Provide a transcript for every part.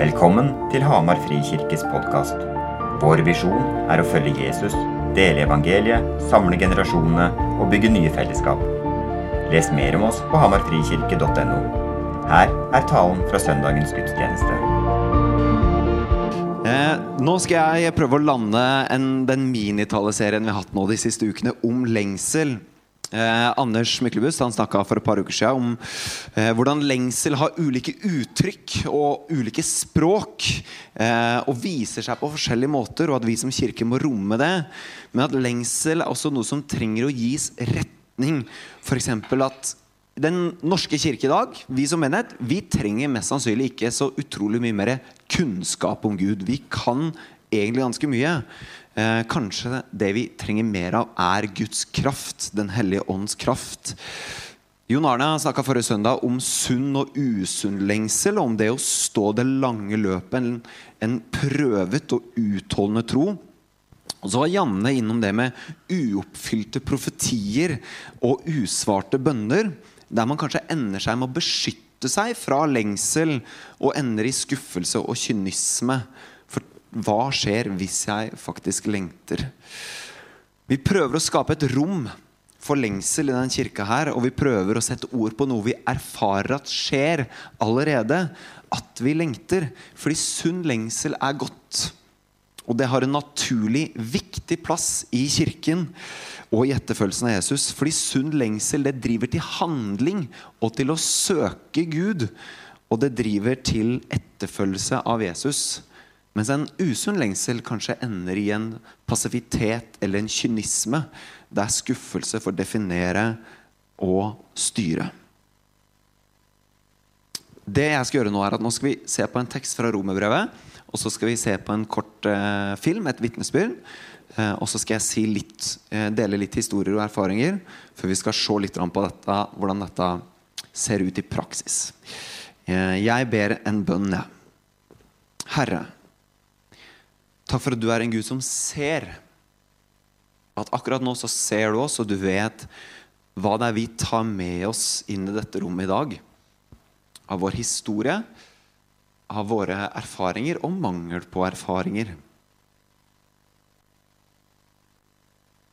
Velkommen til Hamar Frikirkes podkast. Vår visjon er å følge Jesus, dele evangeliet, samle generasjonene og bygge nye fellesskap. Les mer om oss på hamarfrikirke.no. Her er talen fra søndagens gudstjeneste. Eh, nå skal jeg prøve å lande en, den minitaleserien vi har hatt nå de siste ukene om lengsel. Eh, Anders Myklebust han snakka for et par uker siden om eh, hvordan lengsel har ulike uttrykk og ulike språk. Eh, og viser seg på forskjellige måter, og at vi som kirke må romme det. Men at lengsel er også noe som trenger å gis retning. F.eks. at den norske kirke i dag, vi som menighet, vi trenger mest sannsynlig ikke så utrolig mye mer kunnskap om Gud. Vi kan egentlig ganske mye. Eh, kanskje det vi trenger mer av, er Guds kraft. Den hellige ånds kraft. Jon Arne snakka forrige søndag om sunn og usunn lengsel. Om det å stå det lange løpet. En, en prøvet og utholdende tro. Og så var Janne innom det med uoppfylte profetier og usvarte bønner. Der man kanskje ender seg med å beskytte seg fra lengsel og ender i skuffelse og kynisme. Hva skjer hvis jeg faktisk lengter? Vi prøver å skape et rom for lengsel i denne kirka her, og vi prøver å sette ord på noe vi erfarer at skjer allerede. At vi lengter. Fordi sunn lengsel er godt. Og det har en naturlig, viktig plass i kirken og i etterfølgelsen av Jesus. Fordi sunn lengsel det driver til handling og til å søke Gud. Og det driver til etterfølgelse av Jesus. Mens en usunn lengsel kanskje ender i en passivitet eller en kynisme der skuffelse får definere og styre. Det jeg skal gjøre Nå er at nå skal vi se på en tekst fra romerbrevet. Og så skal vi se på en kort eh, film, et vitnesbyrd. Eh, og så skal jeg si litt, eh, dele litt historier og erfaringer før vi skal se litt på dette, hvordan dette ser ut i praksis. Eh, jeg ber en bønn, jeg. Herre, Takk for at du er en Gud som ser. At akkurat nå så ser du oss, og du vet hva det er vi tar med oss inn i dette rommet i dag. Av vår historie, av våre erfaringer og mangel på erfaringer.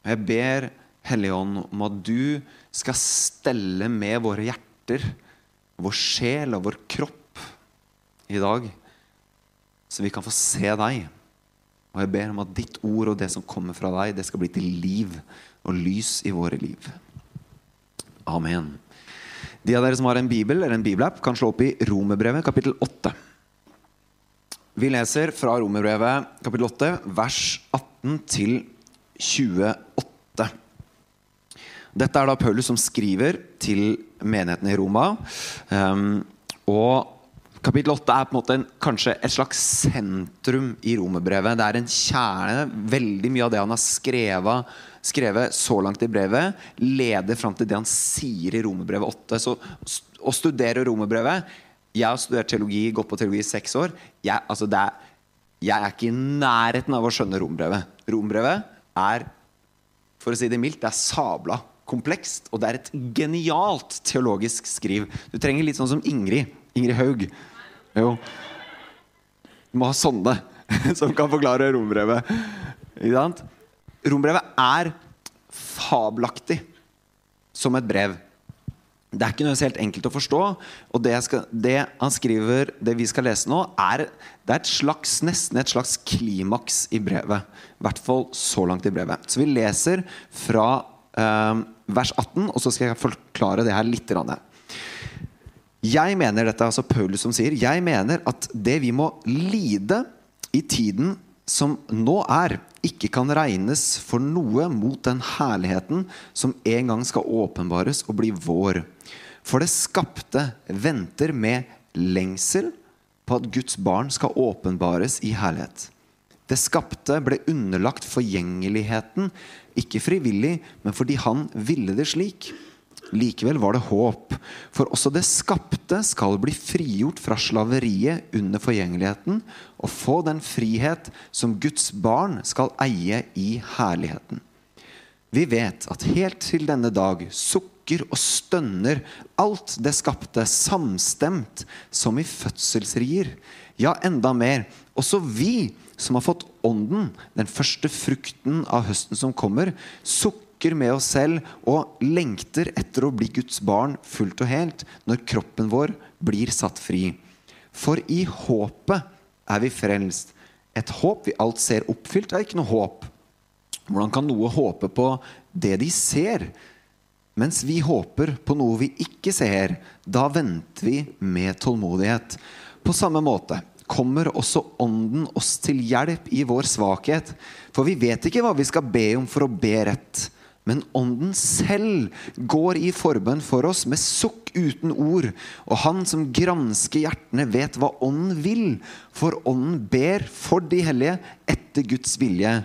Jeg ber Helligånd om at du skal stelle med våre hjerter, vår sjel og vår kropp i dag, så vi kan få se deg. Og jeg ber om at ditt ord og det som kommer fra deg, det skal bli til liv og lys i våre liv. Amen. De av dere som har en bibel eller en bibelapp, kan slå opp i Romerbrevet kapittel 8. Vi leser fra Romerbrevet kapittel 8, vers 18 til 28. Dette er da Paulus som skriver til menigheten i Roma. Um, og Kapittel 8 er på en måte en, kanskje et slags sentrum i romerbrevet. Det er en kjerne. Veldig mye av det han har skrevet, skrevet så langt i brevet, leder fram til det han sier i romerbrevet 8. Så å studere romerbrevet Jeg har studert teologi, gått på teologi i seks år. Jeg, altså er, jeg er ikke i nærheten av å skjønne romerbrevet. Romerbrevet er, for å si det mildt, det er sabla komplekst. Og det er et genialt teologisk skriv. Du trenger litt sånn som Ingrid. Ingrid Haug. Jo. Du må ha sånne som kan forklare rombrevet. Rombrevet er fabelaktig som et brev. Det er ikke noe helt enkelt å forstå. Og det, skal, det, han skriver, det vi skal lese nå, er, det er et slags, nesten et slags klimaks i brevet. I hvert fall så langt i brevet. Så vi leser fra eh, vers 18, og så skal jeg forklare det her litt. Rann. Jeg mener dette altså Paulus som sier Jeg mener at det vi må lide i tiden som nå er, ikke kan regnes for noe mot den herligheten som en gang skal åpenbares og bli vår. For det skapte venter med lengsel på at Guds barn skal åpenbares i herlighet. Det skapte ble underlagt forgjengeligheten, ikke frivillig, men fordi han ville det slik. Likevel var det håp, for også det skapte skal bli frigjort fra slaveriet under forgjengeligheten og få den frihet som Guds barn skal eie i herligheten. Vi vet at helt til denne dag sukker og stønner, alt det skapte, samstemt som i fødselsrier. Ja, enda mer. Også vi som har fått Ånden, den første frukten av høsten som kommer, sukker med oss selv og lengter etter å bli Guds barn fullt og helt når kroppen vår blir satt fri. For i håpet er vi frelst. Et håp vi alt ser oppfylt, er ikke noe håp. Hvordan kan noe håpe på det de ser? Mens vi håper på noe vi ikke ser, da venter vi med tålmodighet. På samme måte kommer også Ånden oss til hjelp i vår svakhet. For vi vet ikke hva vi skal be om for å be rett. Men Ånden selv går i forbønn for oss med sukk uten ord. Og Han som gransker hjertene, vet hva Ånden vil. For Ånden ber for de hellige etter Guds vilje.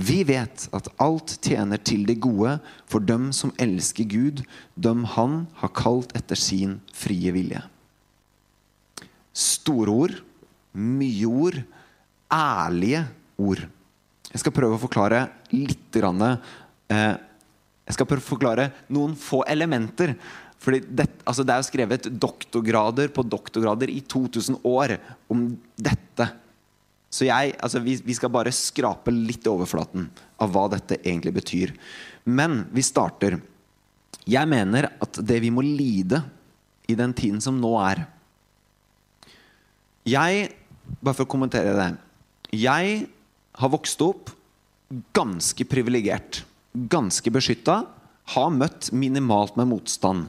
Vi vet at alt tjener til det gode for dem som elsker Gud, dem Han har kalt etter sin frie vilje. Store ord mye ord, ærlige ord. Jeg skal prøve å forklare litt Jeg skal prøve å forklare noen få elementer. Fordi det, altså det er jo skrevet doktorgrader på doktorgrader i 2000 år om dette. Så jeg, altså vi, vi skal bare skrape litt i overflaten av hva dette egentlig betyr. Men vi starter. Jeg mener at det vi må lide i den tiden som nå er Jeg bare for å kommentere det. Jeg har vokst opp ganske privilegert. Ganske beskytta. Har møtt minimalt med motstand.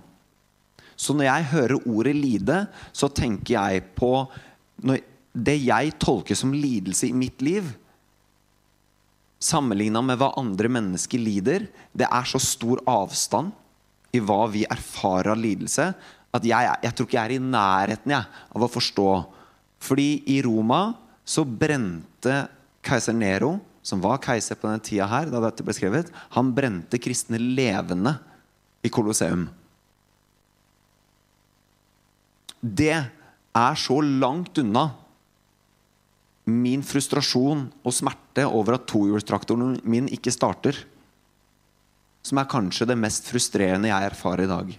Så når jeg hører ordet lide, så tenker jeg på det jeg tolker som lidelse i mitt liv. Sammenligna med hva andre mennesker lider. Det er så stor avstand i hva vi erfarer av lidelse, at jeg, jeg tror ikke jeg er i nærheten jeg, av å forstå fordi i Roma så brente keiser Nero, som var keiser på denne tida her, da dette ble skrevet, han brente kristne levende i Colosseum. Det er så langt unna min frustrasjon og smerte over at tohjulstraktoren min ikke starter, som er kanskje det mest frustrerende jeg erfarer i dag.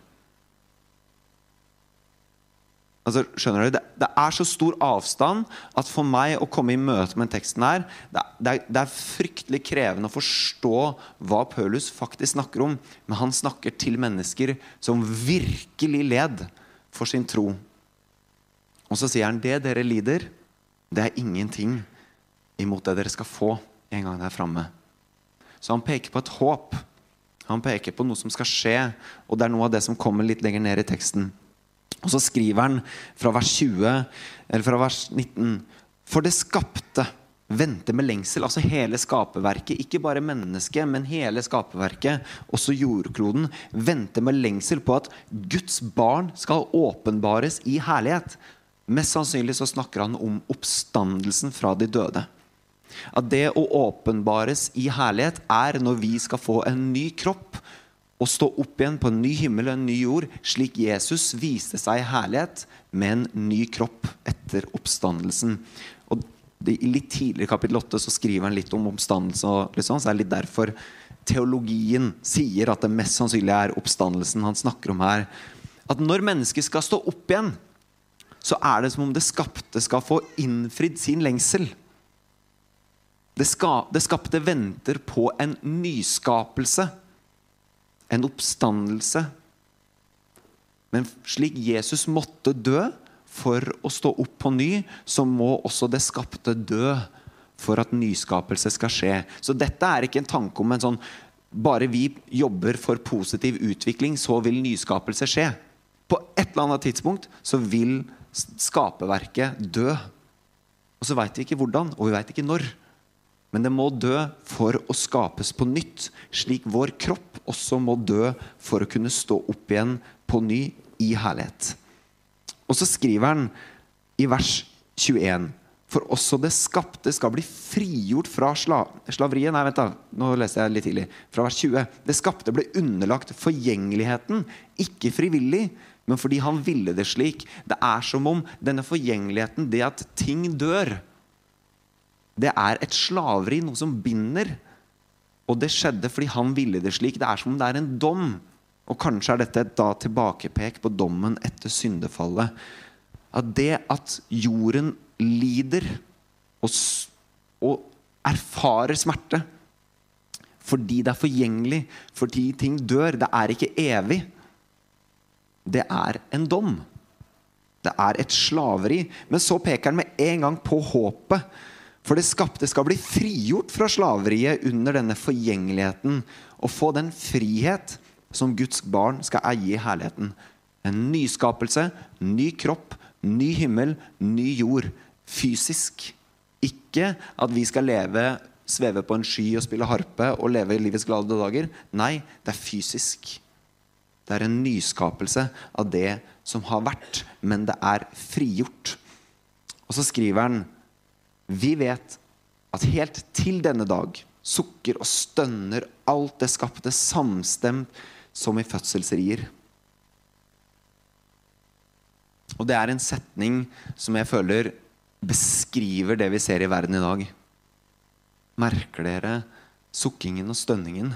Altså, skjønner du? Det, det, er så stor avstand at for meg å komme i møte med teksten her det, det, er, det, er, fryktelig krevende å forstå hva Paulus faktisk snakker om. Men han snakker til mennesker som virkelig led for sin tro. Og så sier han det dere lider, det er ingenting imot det dere skal få en gang der er framme. Så han peker på et håp. Han peker på noe som skal skje, og det er noe av det som kommer litt lenger ned i teksten. Og så skriver han fra vers 20, eller fra vers 19 For det skapte venter med lengsel, altså hele skaperverket. Ikke bare mennesket, men hele skaperverket, også jordkloden, venter med lengsel på at Guds barn skal åpenbares i herlighet. Mest sannsynlig så snakker han om oppstandelsen fra de døde. At det å åpenbares i herlighet er når vi skal få en ny kropp å stå opp igjen på en ny himmel og en ny jord, slik Jesus viste seg i herlighet med en ny kropp etter oppstandelsen. Og I litt tidligere kapittel 8 så skriver han litt om oppstandelse. og liksom, så er det litt derfor teologien sier at det mest sannsynlig er oppstandelsen han snakker om her. At når mennesket skal stå opp igjen, så er det som om det skapte skal få innfridd sin lengsel. Det, ska, det skapte venter på en nyskapelse en oppstandelse. Men slik Jesus måtte dø for å stå opp på ny, så må også det skapte dø for at nyskapelse skal skje. Så dette er ikke en tanke om en sånn bare vi jobber for positiv utvikling, så vil nyskapelse skje. På et eller annet tidspunkt så vil skaperverket dø. Og så veit vi ikke hvordan, og vi veit ikke når. Men det må dø for å skapes på nytt, slik vår kropp også må dø for å kunne stå opp igjen på ny i herlighet. Og så skriver han i vers 21 For også det skapte skal bli frigjort fra sla slaveriet. Nei, vent, da. Nå leser jeg litt tidlig. Fra vers 20. Det skapte ble underlagt forgjengeligheten, ikke frivillig, men fordi han ville det slik. Det er som om denne forgjengeligheten, det at ting dør, det er et slaveri, noe som binder. Og det skjedde fordi han ville det slik. Det er som om det er en dom Og kanskje er dette et da tilbakepek på dommen etter syndefallet. At det at jorden lider og, og erfarer smerte fordi det er forgjengelig, fordi ting dør Det er ikke evig. Det er en dom. Det er et slaveri. Men så peker han med en gang på håpet. For det skapte skal bli frigjort fra slaveriet under denne forgjengeligheten og få den frihet som Guds barn skal eie i herligheten. En nyskapelse, ny kropp, ny himmel, ny jord. Fysisk. Ikke at vi skal leve, sveve på en sky og spille harpe og leve livets glade dager. Nei, det er fysisk. Det er en nyskapelse av det som har vært, men det er frigjort. Og så skriver han Vi vet at helt til denne dag sukker og stønner alt det skapte samstemt som i fødselsrier. Og det er en setning som jeg føler beskriver det vi ser i verden i dag. Merker dere sukkingen og stønningen?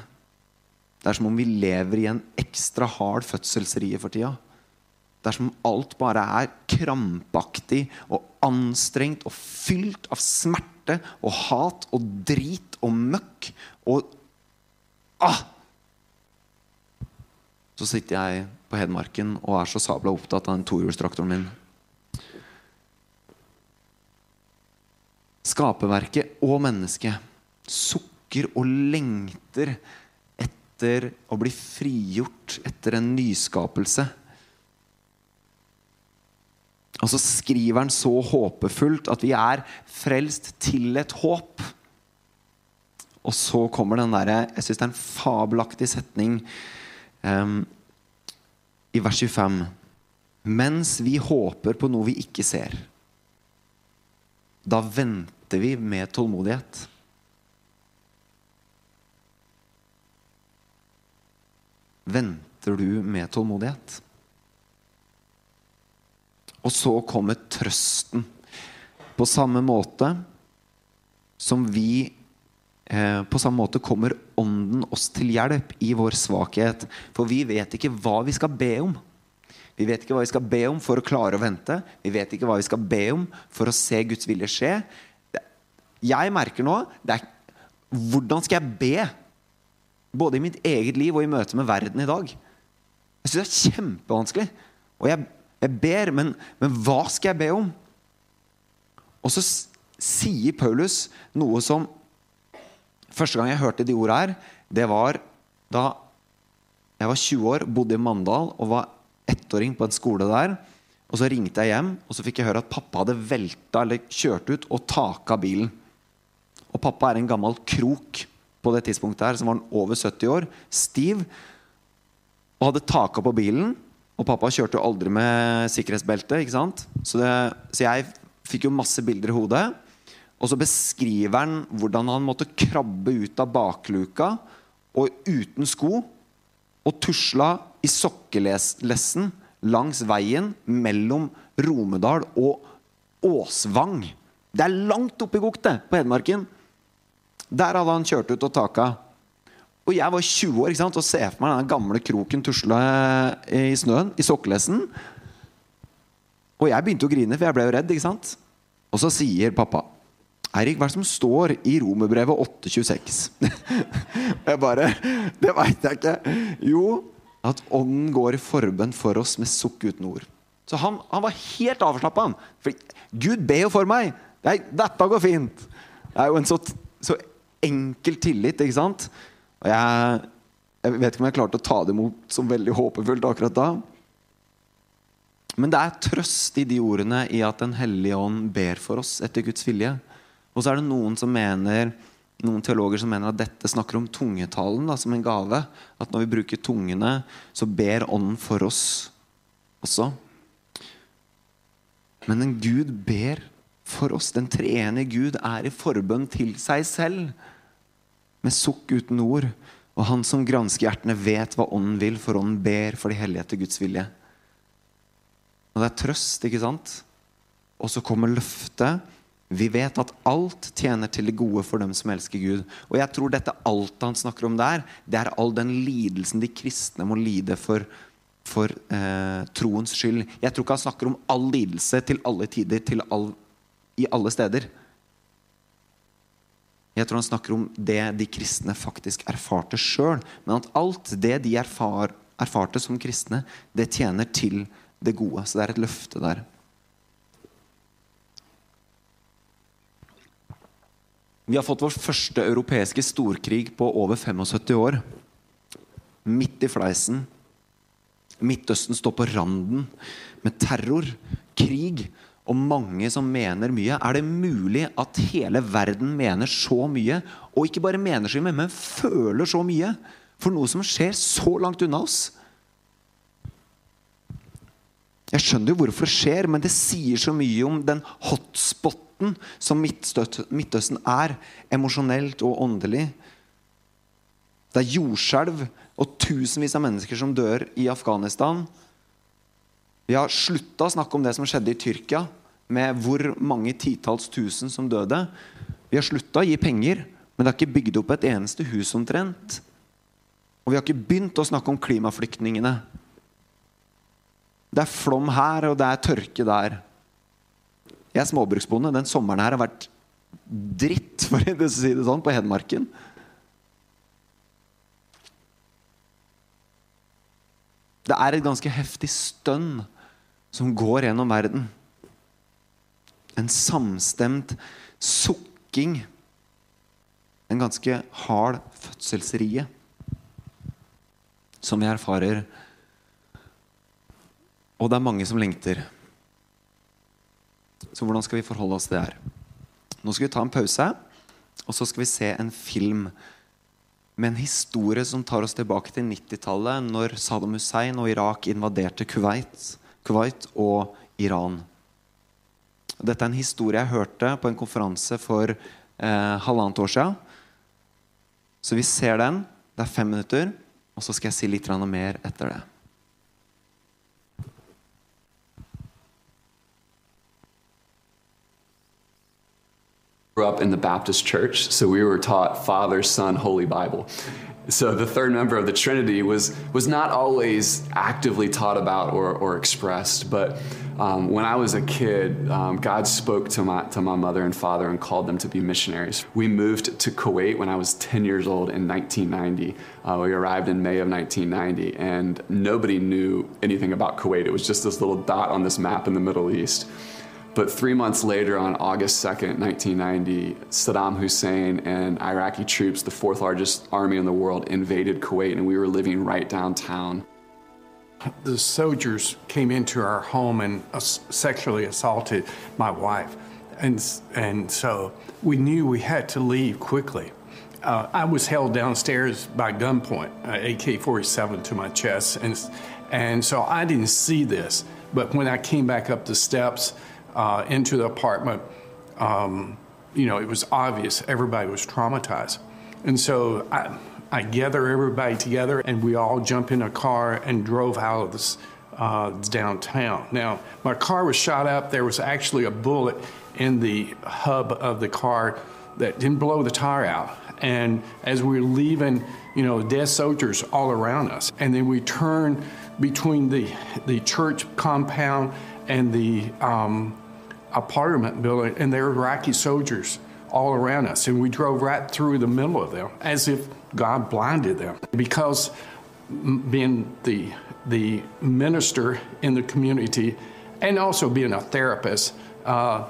Det er som om vi lever i en ekstra hard fødselsrie for tida. Det er som om alt bare er krampaktig og anstrengt og fylt av smerte og hat og drit og møkk og ah! Så sitter jeg på Hedmarken og er så sabla opptatt av den tohjulstraktoren min. Skaperverket og mennesket sukker og lengter etter å bli frigjort etter en nyskapelse. Og så skriver han så håpefullt at vi er frelst til et håp. Og så kommer den derre Jeg syns det er en fabelaktig setning um, i vers 25. Mens vi håper på noe vi ikke ser, da venter vi med tålmodighet. Venter du med tålmodighet? Og så kommer trøsten. På samme måte som vi eh, På samme måte kommer Ånden oss til hjelp i vår svakhet. For vi vet ikke hva vi skal be om. Vi vet ikke hva vi skal be om for å klare å vente. Vi vet ikke hva vi skal be om for å se Guds vilje skje. Jeg merker nå er, Hvordan skal jeg be? Både i mitt eget liv og i møte med verden i dag. Jeg syns det er kjempevanskelig. Og jeg, jeg ber, men, men hva skal jeg be om? Og så sier Paulus noe som Første gang jeg hørte de ordene her, det var da jeg var 20 år, bodde i Mandal og var ettåring på en skole der. Og så ringte jeg hjem, og så fikk jeg høre at pappa hadde velta eller kjørt ut og taka bilen. Og pappa er en gammel krok på det tidspunktet her, som var over 70 år, stiv, og hadde taka på bilen. Og pappa kjørte jo aldri med sikkerhetsbelte, ikke sant? Så, det, så jeg fikk jo masse bilder i hodet. Og så beskriver han hvordan han måtte krabbe ut av bakluka og uten sko og tusla i sokkelessen langs veien mellom Romedal og Åsvang. Det er langt oppi Gokte på Hedmarken. Der hadde han kjørt ut og taka. Og jeg var 20 år ikke sant? og ser for meg den gamle kroken tusle i snøen i sokkelesten. Og jeg begynte å grine, for jeg ble jo redd. ikke sant? Og så sier pappa Eirik, hva er det som står i Romerbrevet 826? jeg bare Det veit jeg ikke. Jo, at Ånden går i forbønn for oss med sukk uten ord. Så han, han var helt avslappa. Gud ber jo for meg! Det 'Dette går fint!' Det er jo en så, så enkel tillit, ikke sant? Og jeg, jeg vet ikke om jeg klarte å ta det imot som veldig håpefullt akkurat da. Men det er trøst i de ordene i at Den hellige ånd ber for oss etter Guds vilje. Og så er det noen som mener noen teologer som mener at dette snakker om tungetalen da, som en gave. At når vi bruker tungene, så ber Ånden for oss også. Men en Gud ber for oss. Den treenige Gud er i forbønn til seg selv. Med sukk uten ord. Og han som gransker hjertene, vet hva Ånden vil, for Ånden ber for de hellige etter Guds vilje. Og det er trøst, ikke sant? Og så kommer løftet Vi vet at alt tjener til det gode for dem som elsker Gud. Og jeg tror dette alt han snakker om der, det er all den lidelsen de kristne må lide for, for eh, troens skyld. Jeg tror ikke han snakker om all lidelse til alle tider, til all, i alle steder. Jeg tror han snakker om det de kristne faktisk erfarte sjøl. Men at alt det de erfar, erfarte som kristne, det tjener til det gode. Så det er et løfte der. Vi har fått vår første europeiske storkrig på over 75 år. Midt i fleisen. Midtøsten står på randen med terror, krig og mange som mener mye. Er det mulig at hele verden mener så mye? Og ikke bare mener så mye, men føler så mye for noe som skjer så langt unna oss? Jeg skjønner jo hvorfor det skjer, men det sier så mye om den hotspoten som Midtøsten er, emosjonelt og åndelig. Det er jordskjelv og tusenvis av mennesker som dør i Afghanistan. Vi har slutta å snakke om det som skjedde i Tyrkia, med hvor mange titalls tusen som døde. Vi har slutta å gi penger, men det har ikke bygd opp et eneste hus omtrent. Og vi har ikke begynt å snakke om klimaflyktningene. Det er flom her, og det er tørke der. Jeg er småbruksbonde. Den sommeren her har vært dritt, for å si det sånn, på Hedmarken. Det er et ganske heftig stønn som går gjennom verden. En samstemt sukking. En ganske hard fødselsrie som vi erfarer og det er mange som lengter. Så hvordan skal vi forholde oss til det her? Nå skal vi ta en pause, og så skal vi se en film med en historie som tar oss tilbake til 90-tallet, når Saddam Hussein og Irak invaderte Kuwait, Kuwait og Iran. Dette er en historie jeg hørte på en konferanse for eh, halvannet år siden. Så vi ser den. Det er fem minutter, og så skal jeg si litt mer etter det. Grew up in the Baptist church, so we were taught Father, Son, Holy Bible. So the third member of the Trinity was was not always actively taught about or, or expressed, but um, when I was a kid, um, God spoke to my to my mother and father and called them to be missionaries. We moved to Kuwait when I was 10 years old in 1990. Uh, we arrived in May of 1990, and nobody knew anything about Kuwait. It was just this little dot on this map in the Middle East. But three months later, on August 2nd, 1990, Saddam Hussein and Iraqi troops, the fourth largest army in the world, invaded Kuwait, and we were living right downtown. The soldiers came into our home and sexually assaulted my wife. And, and so we knew we had to leave quickly. Uh, I was held downstairs by gunpoint, uh, AK 47 to my chest. And, and so I didn't see this. But when I came back up the steps, uh, into the apartment, um, you know, it was obvious everybody was traumatized. And so I, I gather everybody together and we all jump in a car and drove out of this uh, downtown. Now, my car was shot up. There was actually a bullet in the hub of the car that didn't blow the tire out. And as we were leaving, you know, dead soldiers all around us. And then we turned between the, the church compound and the um, apartment building, and there were Iraqi soldiers all around us. And we drove right through the middle of them as if God blinded them. Because being the, the minister in the community and also being a therapist, uh,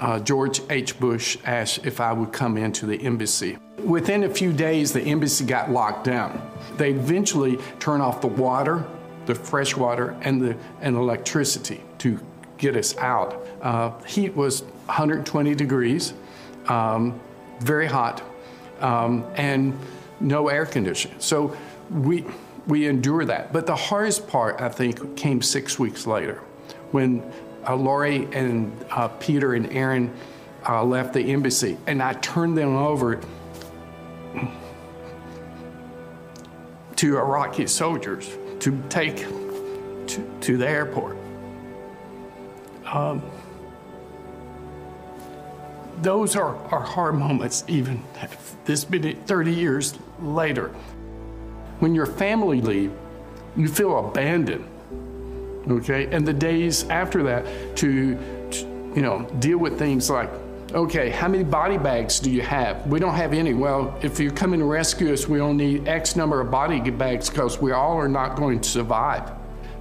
uh, George H. Bush asked if I would come into the embassy. Within a few days, the embassy got locked down. They eventually turned off the water, the fresh water, and the and electricity to get us out. Uh, heat was 120 degrees, um, very hot, um, and no air conditioning. So we we endure that. But the hardest part, I think, came six weeks later, when uh, Lori and uh, Peter and Aaron uh, left the embassy, and I turned them over to Iraqi soldiers to take to, to the airport. Um, those are, are hard moments, even this been 30 years later. When your family leave, you feel abandoned. Okay, and the days after that to, to you know deal with things like okay, how many body bags do you have? We don't have any. Well, if you're coming to rescue us, we only need X number of body bags because we all are not going to survive.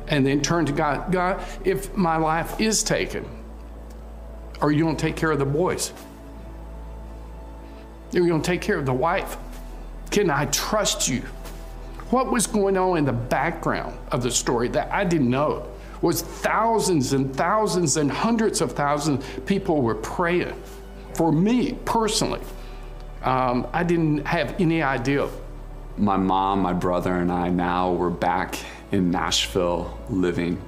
And then turn to God God, if my life is taken, are you going to take care of the boys? Are you going to take care of the wife? Can I trust you? What was going on in the background of the story that I didn't know was thousands and thousands and hundreds of thousands of people were praying for me personally. Um, I didn't have any idea. My mom, my brother, and I now were back in Nashville living.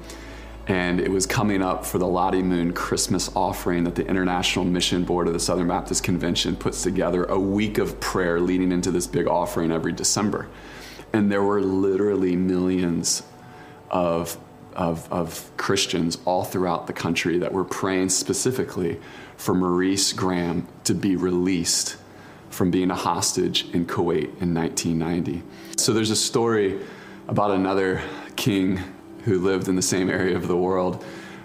And it was coming up for the Lottie Moon Christmas offering that the International Mission Board of the Southern Baptist Convention puts together a week of prayer leading into this big offering every December. And there were literally millions of, of, of Christians all throughout the country that were praying specifically for Maurice Graham to be released from being a hostage in Kuwait in 1990. So there's a story about another king who lived in the same area of the world,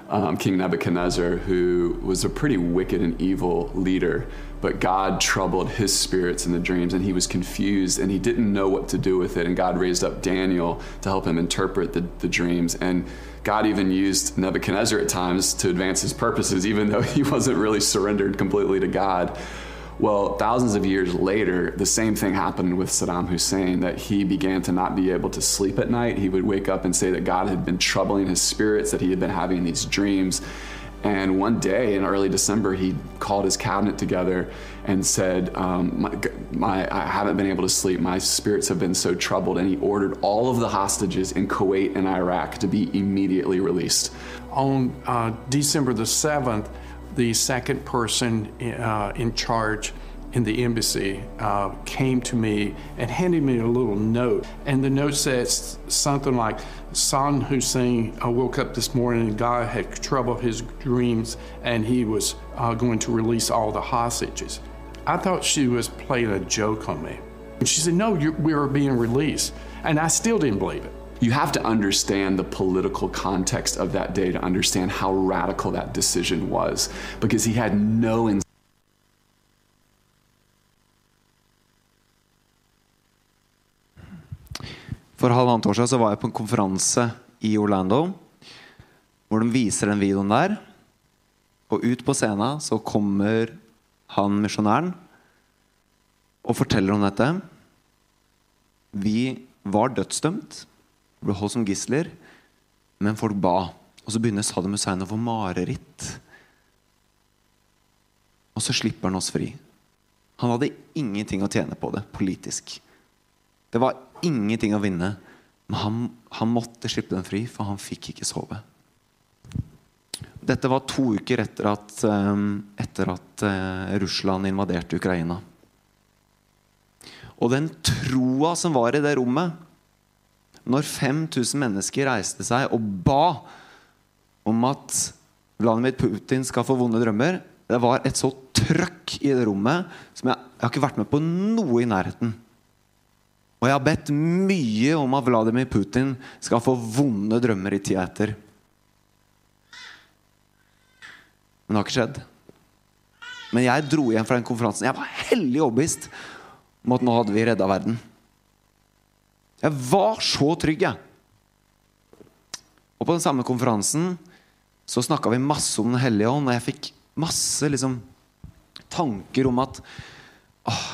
um, King Nebuchadnezzar, who was a pretty wicked and evil leader. But God troubled his spirits in the dreams, and he was confused, and he didn't know what to do with it. And God raised up Daniel to help him interpret the, the dreams. And God even used Nebuchadnezzar at times to advance his purposes, even though he wasn't really surrendered completely to God. Well, thousands of years later, the same thing happened with Saddam Hussein that he began to not be able to sleep at night. He would wake up and say that God had been troubling his spirits, that he had been having these dreams. And one day in early December, he called his cabinet together and said, um, my, my, I haven't been able to sleep. My spirits have been so troubled. And he ordered all of the hostages in Kuwait and Iraq to be immediately released. On uh, December the 7th, the second person uh, in charge in the embassy uh, came to me and handed me a little note. And the note says something like, San Hussein uh, woke up this morning and God had troubled his dreams and he was uh, going to release all the hostages. I thought she was playing a joke on me. And she said, No, we are being released. And I still didn't believe it. You have to understand the political context of that day to understand how radical that decision was because he had no For halvannet år siden så var jeg på en konferanse i Orlando hvor de viser den videoen der. Og ut på scenen så kommer han misjonæren og forteller om dette. Vi var dødsdømt, ble holdt som gisler, men folk ba. Og så begynner Saddam Hussein å få mareritt. Og så slipper han oss fri. Han hadde ingenting å tjene på det politisk. Det var ingenting å vinne. Men han, han måtte slippe den fri, for han fikk ikke sove. Dette var to uker etter at, um, etter at uh, Russland invaderte Ukraina. Og den troa som var i det rommet, når 5000 mennesker reiste seg og ba om at Vladimir Putin skal få vonde drømmer, det var et så trøkk i det rommet som jeg, jeg har ikke vært med på noe i nærheten. Og jeg har bedt mye om at Vladimir Putin skal få vonde drømmer i tida etter. Men det har ikke skjedd. Men jeg dro hjem fra den konferansen. Jeg var hellig overbevist om at nå hadde vi redda verden. Jeg var så trygg, jeg. Og på den samme konferansen så snakka vi masse om Den hellige ånd, og jeg fikk masse liksom, tanker om at åh,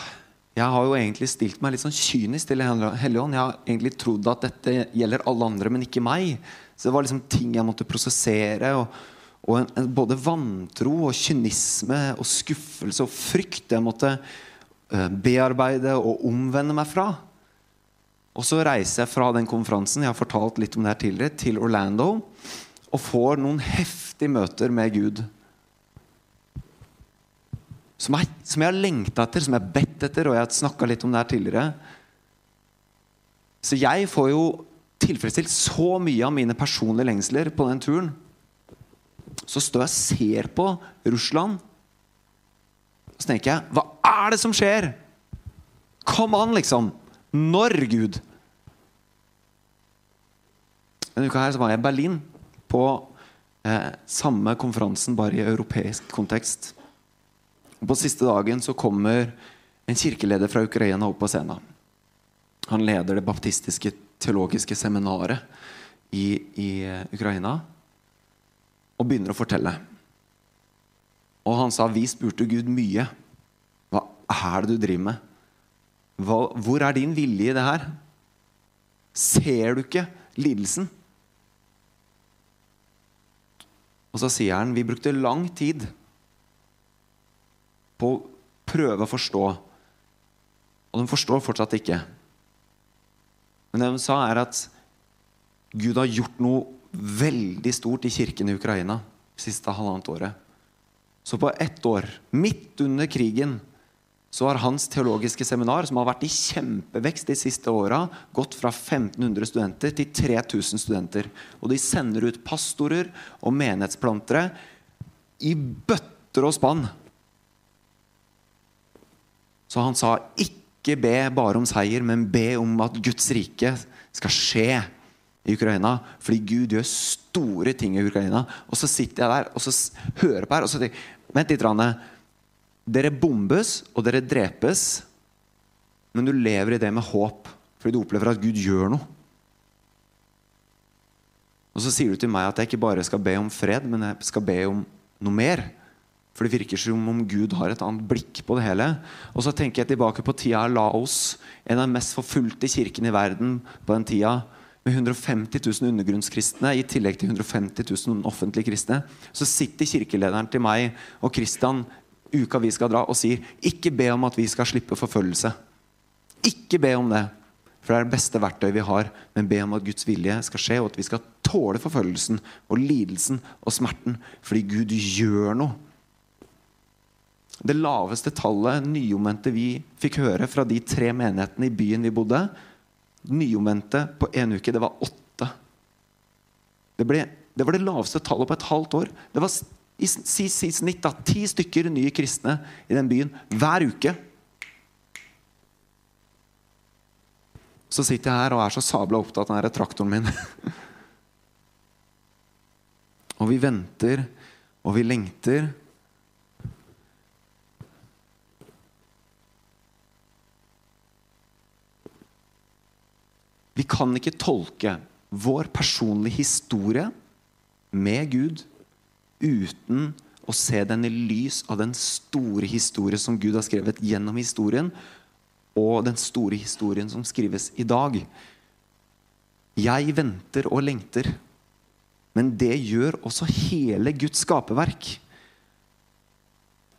jeg har jo egentlig stilt meg litt sånn kynisk til Den hellige ånd. Jeg har egentlig trodd at dette gjelder alle andre, men ikke meg. Så det var liksom ting jeg måtte prosessere. og og en, en, både vantro og kynisme og skuffelse og frykt jeg måtte uh, bearbeide og omvende meg fra. Og så reiser jeg fra den konferansen jeg har fortalt litt om det her tidligere, til Orlando og får noen heftige møter med Gud. Som jeg, som jeg har lengta etter, som jeg har bedt etter, og jeg har snakka litt om det her tidligere. Så jeg får jo tilfredsstilt så mye av mine personlige lengsler på den turen så står jeg og ser på Russland. Så tenker jeg, hva er det som skjer? Kom an, liksom. Når, Gud? Denne uka her så var jeg i Berlin på eh, samme konferansen, bare i europeisk kontekst. Og På siste dagen så kommer en kirkeleder fra Ukraina opp på scenen. Han leder det baptistiske teologiske seminaret i, i eh, Ukraina og begynner å fortelle. Og han sa vi spurte Gud mye. Hva er det du driver med? Hva, hvor er din vilje i det her? Ser du ikke lidelsen? Og så sier han vi brukte lang tid på å prøve å forstå. Og de forstår fortsatt ikke. Men det de sa, er at Gud har gjort noe veldig stort i kirken i Ukraina siste halvannet året. Så på ett år, midt under krigen, så har hans teologiske seminar, som har vært i kjempevekst de siste åra, gått fra 1500 studenter til 3000 studenter. Og de sender ut pastorer og menighetsplantere i bøtter og spann. Så han sa ikke be bare om seier, men be om at Guds rike skal skje i Ukraina. Fordi Gud gjør store ting i Ukraina. Og så sitter jeg der og så hører på her og så tenker Vent litt. Rane. Dere bombes, og dere drepes, men du lever i det med håp fordi du opplever at Gud gjør noe. Og så sier du til meg at jeg ikke bare skal be om fred, men jeg skal be om noe mer. For det virker som om Gud har et annet blikk på det hele. Og så tenker jeg tilbake på tida av Laos, en av de mest forfulgte kirkene i verden på den tida med 150 000 undergrunnskristne i tillegg til 150 000 offentlige kristne, så sitter kirkelederen til meg og Kristian uka vi skal dra, og sier ikke be om at vi skal slippe forfølgelse. Ikke be om det, for det er det beste verktøyet vi har. Men be om at Guds vilje skal skje, og at vi skal tåle forfølgelsen og lidelsen og smerten fordi Gud gjør noe. Det laveste tallet nyomvendte vi fikk høre fra de tre menighetene i byen vi bodde, nyomvendte på én uke, det var åtte. Det, ble, det, var det laveste tallet på et halvt år. Det var i, i, i snitt da, ti stykker nye kristne i den byen hver uke. Så sitter jeg her og er så sabla opptatt av denne traktoren min. og vi venter, og vi lengter. Vi kan ikke tolke vår personlige historie med Gud uten å se den i lys av den store historie som Gud har skrevet gjennom historien, og den store historien som skrives i dag. Jeg venter og lengter, men det gjør også hele Guds skaperverk.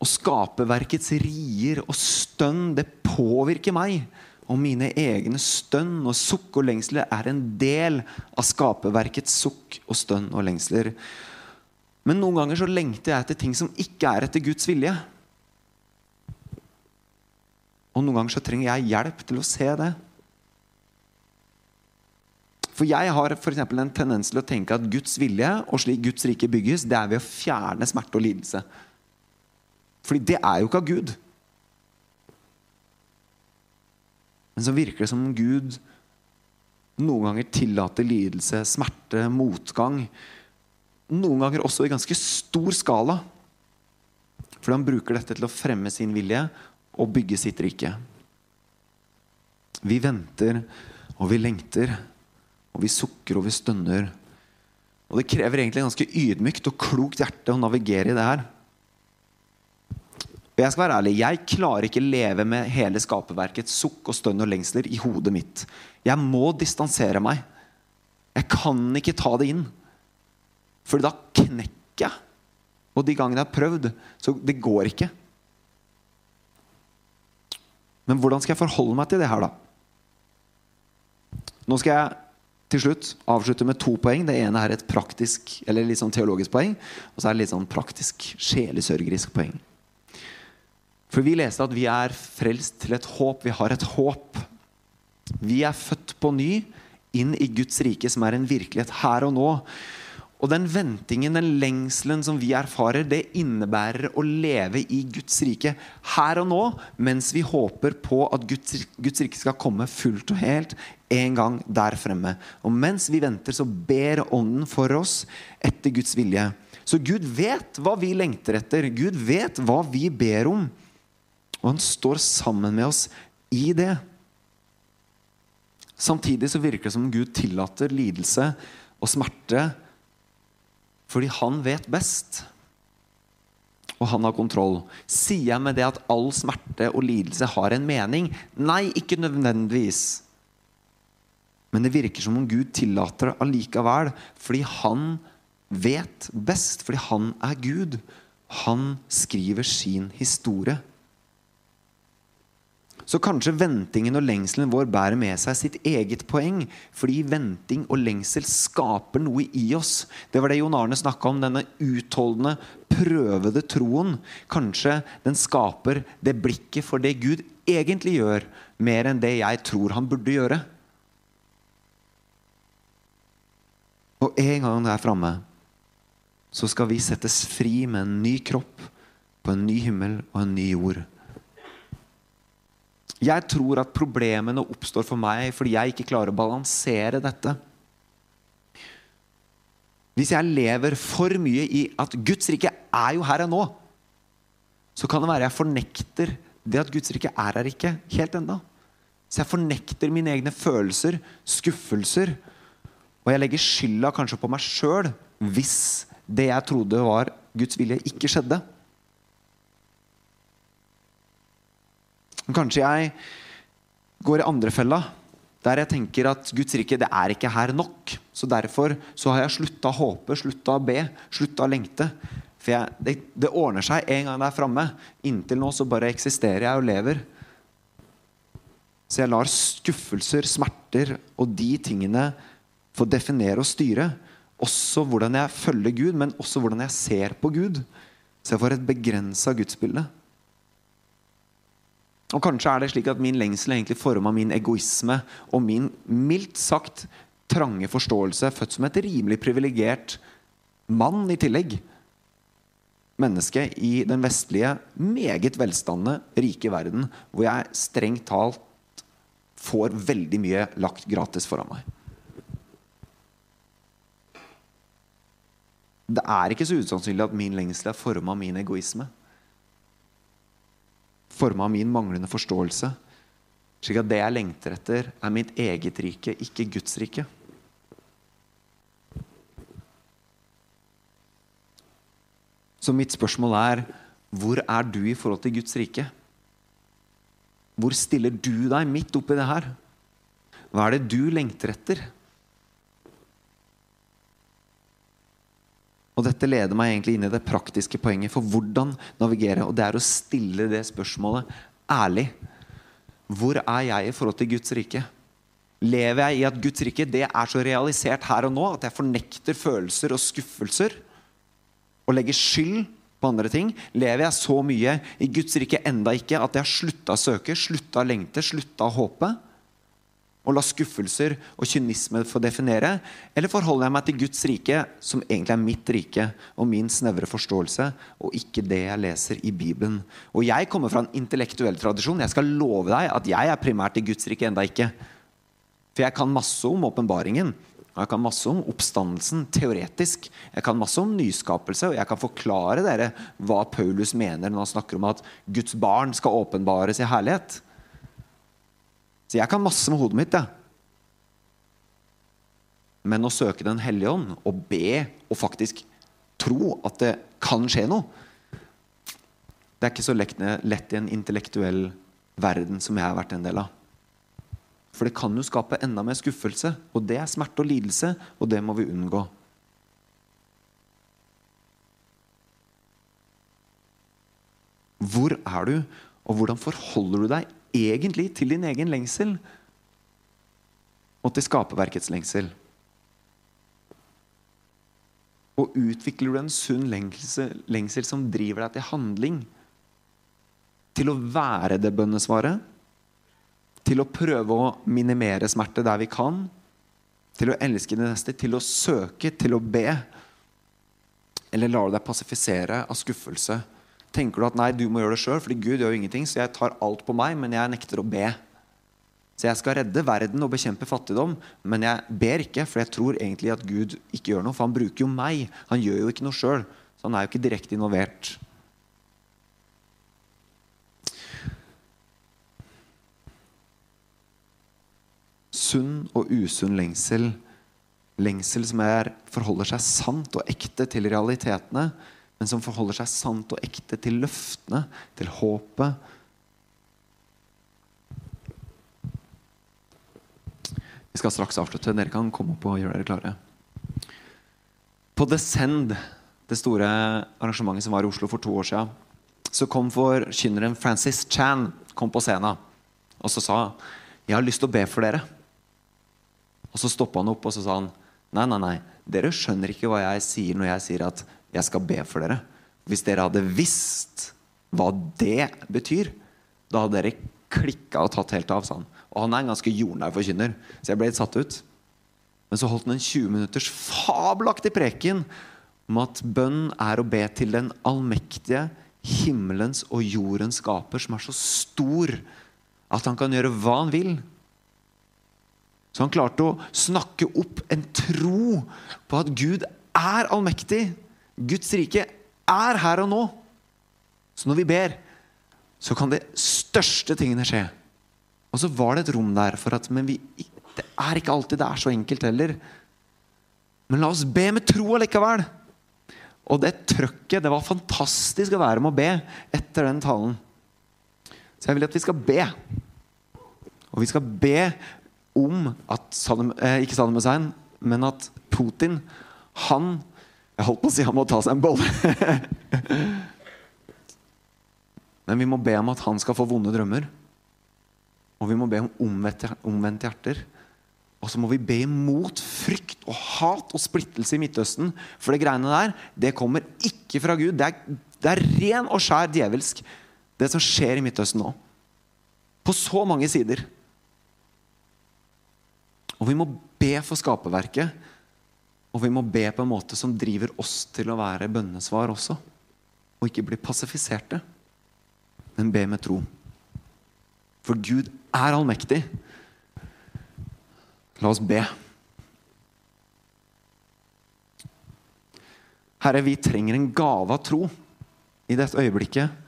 Og skaperverkets rier og stønn, det påvirker meg og mine egne stønn og sukk og lengsler er en del av skaperverkets sukk og stønn og lengsler. Men noen ganger så lengter jeg etter ting som ikke er etter Guds vilje. Og noen ganger så trenger jeg hjelp til å se det. For jeg har for en tendens til å tenke at Guds vilje og slik Guds rike bygges, det er ved å fjerne smerte og lidelse. Fordi det er jo ikke av Gud. Men så virker det som om Gud noen ganger tillater lidelse, smerte, motgang. Noen ganger også i ganske stor skala. Fordi han bruker dette til å fremme sin vilje og bygge sitt rike. Vi venter, og vi lengter, og vi sukker og vi stønner. Og det krever egentlig ganske ydmykt og klokt hjerte å navigere i det her. Og jeg skal være ærlig, jeg klarer ikke leve med hele skaperverkets sukk og stønn og lengsler i hodet mitt. Jeg må distansere meg. Jeg kan ikke ta det inn. For da knekker jeg. Og de gangene jeg har prøvd, så det går ikke. Men hvordan skal jeg forholde meg til det her, da? Nå skal jeg til slutt avslutte med to poeng. Det ene er et praktisk, eller litt sånn teologisk poeng. Og så er det litt sånn praktisk sjelesørgerisk poeng. For vi leste at vi er frelst til et håp. Vi har et håp. Vi er født på ny inn i Guds rike, som er en virkelighet her og nå. Og den ventingen, den lengselen som vi erfarer, det innebærer å leve i Guds rike her og nå, mens vi håper på at Guds, Guds rike skal komme fullt og helt en gang der fremme. Og mens vi venter, så ber Ånden for oss etter Guds vilje. Så Gud vet hva vi lengter etter. Gud vet hva vi ber om. Og han står sammen med oss i det. Samtidig så virker det som Gud tillater lidelse og smerte fordi han vet best. Og han har kontroll. Sier jeg med det at all smerte og lidelse har en mening? Nei, ikke nødvendigvis. Men det virker som om Gud tillater det allikevel, fordi han vet best. Fordi han er Gud. Han skriver sin historie. Så kanskje ventingen og lengselen vår bærer med seg sitt eget poeng. Fordi venting og lengsel skaper noe i oss. Det var det Jon Arne snakka om, denne utholdende, prøvede troen. Kanskje den skaper det blikket for det Gud egentlig gjør, mer enn det jeg tror han burde gjøre. Og en gang der framme så skal vi settes fri med en ny kropp på en ny himmel og en ny jord. Jeg tror at problemene oppstår for meg fordi jeg ikke klarer å balansere dette. Hvis jeg lever for mye i at Guds rike er jo her og nå, så kan det være jeg fornekter det at Guds rike er her ikke helt enda. Så jeg fornekter mine egne følelser, skuffelser, og jeg legger skylda kanskje på meg sjøl hvis det jeg trodde var Guds vilje, ikke skjedde. Kanskje jeg går i andre fella, der jeg tenker at Guds rike det er ikke her nok. Så derfor så har jeg slutta å håpe, slutta å be, slutta å lengte. For jeg, det, det, ordner seg en gang der framme. Inntil nå så bare eksisterer jeg og lever. Så jeg lar skuffelser, smerter og de tingene få definere og styre. Også hvordan jeg følger Gud, men også hvordan jeg ser på Gud. Så jeg får et begrensa gudsbilde. Og kanskje er det slik at min lengsel er egentlig forma min egoisme og min mildt sagt trange forståelse, født som et rimelig privilegert mann i tillegg. Menneske i den vestlige, meget velstandende, rike verden, hvor jeg strengt talt får veldig mye lagt gratis foran meg. Det er ikke så usannsynlig at min lengsel er forma av min egoisme forma av min manglende forståelse. Slik at det jeg lengter etter, er mitt eget rike, ikke Guds rike. Så mitt spørsmål er hvor er du i forhold til Guds rike? Hvor stiller du deg midt oppi det her? Hva er det du lengter etter? Og dette leder meg egentlig inn i det praktiske poenget for hvordan navigere. Og det er å stille det spørsmålet ærlig. Hvor er jeg i forhold til Guds rike? Lever jeg i at Guds rike det er så realisert her og nå at jeg fornekter følelser og skuffelser? Og legger skyld på andre ting? Lever jeg så mye i Guds rike enda ikke at jeg har slutta å søke, slutta å lengte, slutta å håpe? Og la skuffelser og kynisme få definere? Eller forholder jeg meg til Guds rike, som egentlig er mitt rike og min snevre forståelse, og ikke det jeg leser i Bibelen? Og jeg kommer fra en intellektuell tradisjon. Jeg skal love deg at jeg er primært i Guds rike enda ikke. For jeg kan masse om åpenbaringen. Jeg kan masse om oppstandelsen teoretisk. Jeg kan masse om nyskapelse, og jeg kan forklare dere hva Paulus mener når han snakker om at Guds barn skal åpenbares i herlighet. Så jeg kan masse med hodet mitt, jeg. Men å søke Den hellige ånd og be og faktisk tro at det kan skje noe Det er ikke så lett, i en intellektuell verden som jeg har vært en del av. For det kan jo skape enda mer skuffelse, og det er smerte og lidelse, og det må vi unngå. Hvor er du, og hvordan forholder du deg egentlig til din egen lengsel og til skaperverkets lengsel? Og utvikler du en sunn lengsel, lengsel som driver deg til handling? Til å være det bønnesvaret? Til å prøve å minimere smerte der vi kan? Til å elske det neste? Til å søke? Til å be? Eller lar du deg passifisere av skuffelse? Tenker du at nei, du må gjøre det sjøl, fordi Gud gjør jo ingenting, så jeg tar alt på meg, men jeg nekter å be. Så jeg skal redde verden og bekjempe fattigdom, men jeg ber ikke, for jeg tror egentlig at Gud ikke gjør noe, for han bruker jo meg. Han gjør jo ikke noe sjøl, så han er jo ikke direkte involvert. Sunn og usunn lengsel Lengsel som er, forholder seg sant og ekte til realitetene, men som forholder seg sant og ekte til løftene, til håpet. Vi skal straks avslutte. Dere kan komme opp og gjøre dere klare. På Descend, det store arrangementet som var i Oslo for to år siden, så kom forkynneren Francis Chan kom på scenen og så sa jeg har lyst til å be for dere. Og så stoppa han opp og så sa han Nei, nei, nei. Dere skjønner ikke hva jeg sier når jeg sier at jeg skal be for dere. Hvis dere hadde visst hva det betyr, da hadde dere klikka og tatt helt av, sa. Og han er en ganske jordnær forkynner, så jeg ble litt satt ut. Men så holdt han en 20 minutters fabelaktig preken om at bønn er å be til den allmektige himmelens og jordens skaper, som er så stor at han kan gjøre hva han vil. Så han klarte å snakke opp en tro på at Gud er allmektig. Guds rike er her og nå. Så når vi ber, så kan de største tingene skje. Og så var det et rom der for at Men vi, det er ikke alltid det er så enkelt heller. Men la oss be med tro allikevel. Og det trøkket, det var fantastisk å være med å be etter den talen. Så jeg vil at vi skal be. Og vi skal be om at Saddam, eh, Ikke Saddam Hussein, men at Putin Han Jeg holdt på å si han må ta seg en bolle. men vi må be om at han skal få vonde drømmer. Og vi må be om omvendte, hjerter. Og så må vi be imot frykt og hat og splittelse i Midtøsten. For det greiene der, det kommer ikke fra Gud. Det er, det er ren og skjær djevelsk, det som skjer i Midtøsten nå. På så mange sider. Og vi må be for skaperverket. Og vi må be på en måte som driver oss til å være bønnesvar også. Og ikke bli passifiserte, men be med tro. For Gud er allmektig. La oss be. Herre, vi trenger en gave av tro i dette øyeblikket.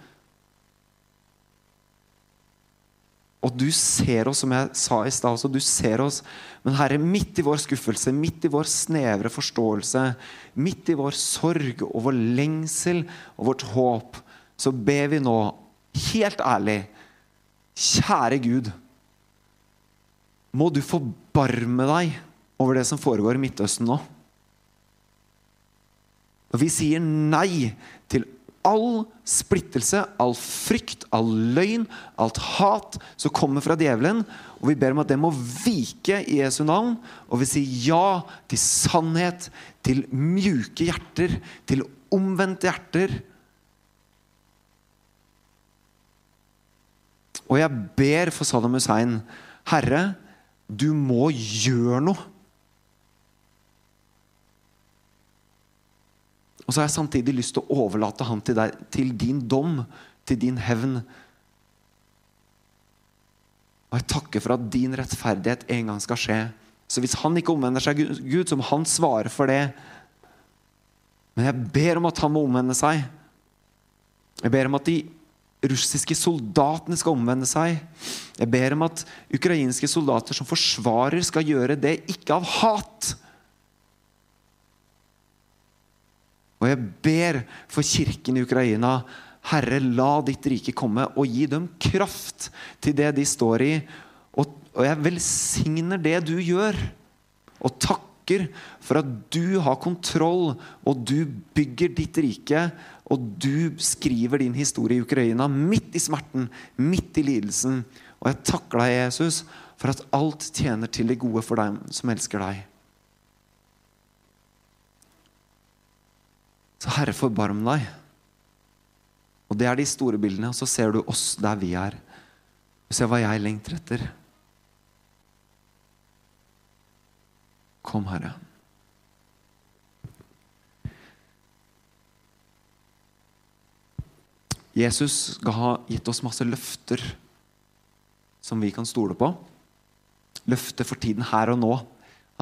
Og du ser oss, som jeg sa i stad også, du ser oss. Men Herre, midt i vår skuffelse, midt i vår snevre forståelse, midt i vår sorg og vår lengsel og vårt håp, så ber vi nå, helt ærlig, kjære Gud, må du forbarme deg over det som foregår i Midtøsten nå. Og vi sier nei til all splittelse, all frykt, all løgn, alt hat som kommer fra djevelen. Og vi ber om at det må vike i Jesu navn. Og vi sier ja til sannhet, til mjuke hjerter, til omvendte hjerter. Og jeg ber for Saddam Hussein, Herre, du må gjøre noe. Og så har jeg samtidig lyst til å overlate han til deg, til din dom, til din hevn. Og jeg takker for at din rettferdighet en gang skal skje. Så hvis han ikke omvender seg, Gud, så må han svare for det. Men jeg ber om at han må omvende seg. Jeg ber om at de russiske soldatene skal omvende seg. Jeg ber om at ukrainske soldater som forsvarer, skal gjøre det ikke av hat. Og jeg ber for kirken i Ukraina. Herre, la ditt rike komme, og gi dem kraft til det de står i. Og, og jeg velsigner det du gjør, og takker for at du har kontroll, og du bygger ditt rike, og du skriver din historie i Ukraina midt i smerten, midt i lidelsen. Og jeg takker deg, Jesus, for at alt tjener til det gode for dem som elsker deg. Så Herre, forbarm deg. Og det er de store bildene. Og så ser du oss der vi er. Du ser hva jeg lengter etter. Kom, Herre. Jesus skal ha gitt oss masse løfter som vi kan stole på. Løfter for tiden her og nå.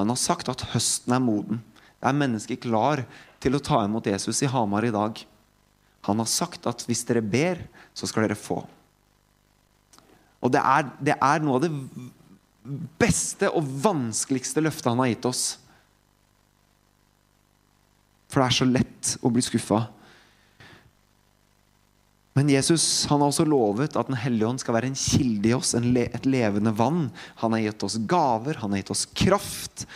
Han har sagt at høsten er moden. Det Er mennesket klar til å ta imot Jesus i Hamar i dag? Han har sagt at hvis dere ber, så skal dere få. Og det er, det er noe av det beste og vanskeligste løftet han har gitt oss. For det er så lett å bli skuffa. Men Jesus han har også lovet at Den hellige ånd skal være en kilde i oss, le, et levende vann. Han har gitt oss gaver, han har gitt oss kraft.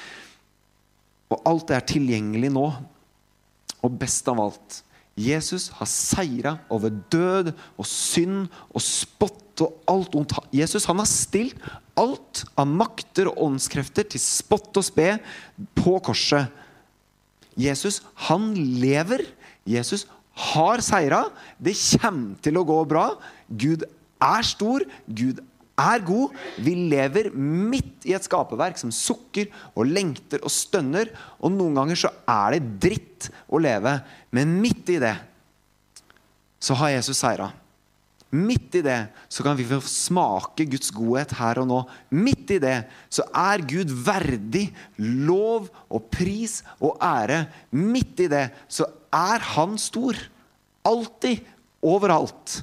Og alt det er tilgjengelig nå. Og best av alt Jesus har seira over død og synd og spott og alt ondt. Jesus han har stilt alt av makter og åndskrefter til spott og spe på korset. Jesus, han lever. Jesus har seira. Det kommer til å gå bra. Gud er stor. Gud er god. Vi lever midt i et skaperverk som sukker og lengter og stønner. Og noen ganger så er det dritt å leve, men midt i det så har Jesus seira. Midt i det så kan vi få smake Guds godhet her og nå. Midt i det så er Gud verdig lov og pris og ære. Midt i det så er Han stor. Alltid. Overalt.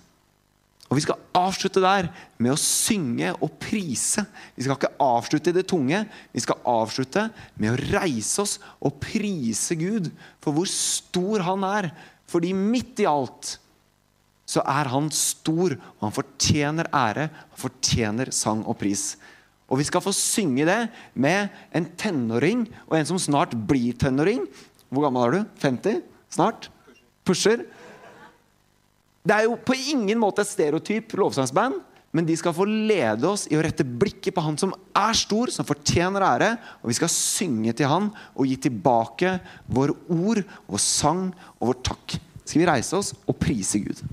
Og Vi skal avslutte der med å synge og prise. Vi skal ikke avslutte i det tunge. Vi skal avslutte med å reise oss og prise Gud for hvor stor Han er. Fordi midt i alt så er han stor, og han fortjener ære, han fortjener sang og pris. Og vi skal få synge det med en tenåring og en som snart blir tenåring. Hvor gammel er du? 50? Snart? Pusher? Det er jo på ingen måte et stereotyp lovsangsband, men de skal få lede oss i å rette blikket på han som er stor, som fortjener ære. Og vi skal synge til han og gi tilbake våre ord, vår sang og vår takk. Skal vi reise oss og prise Gud?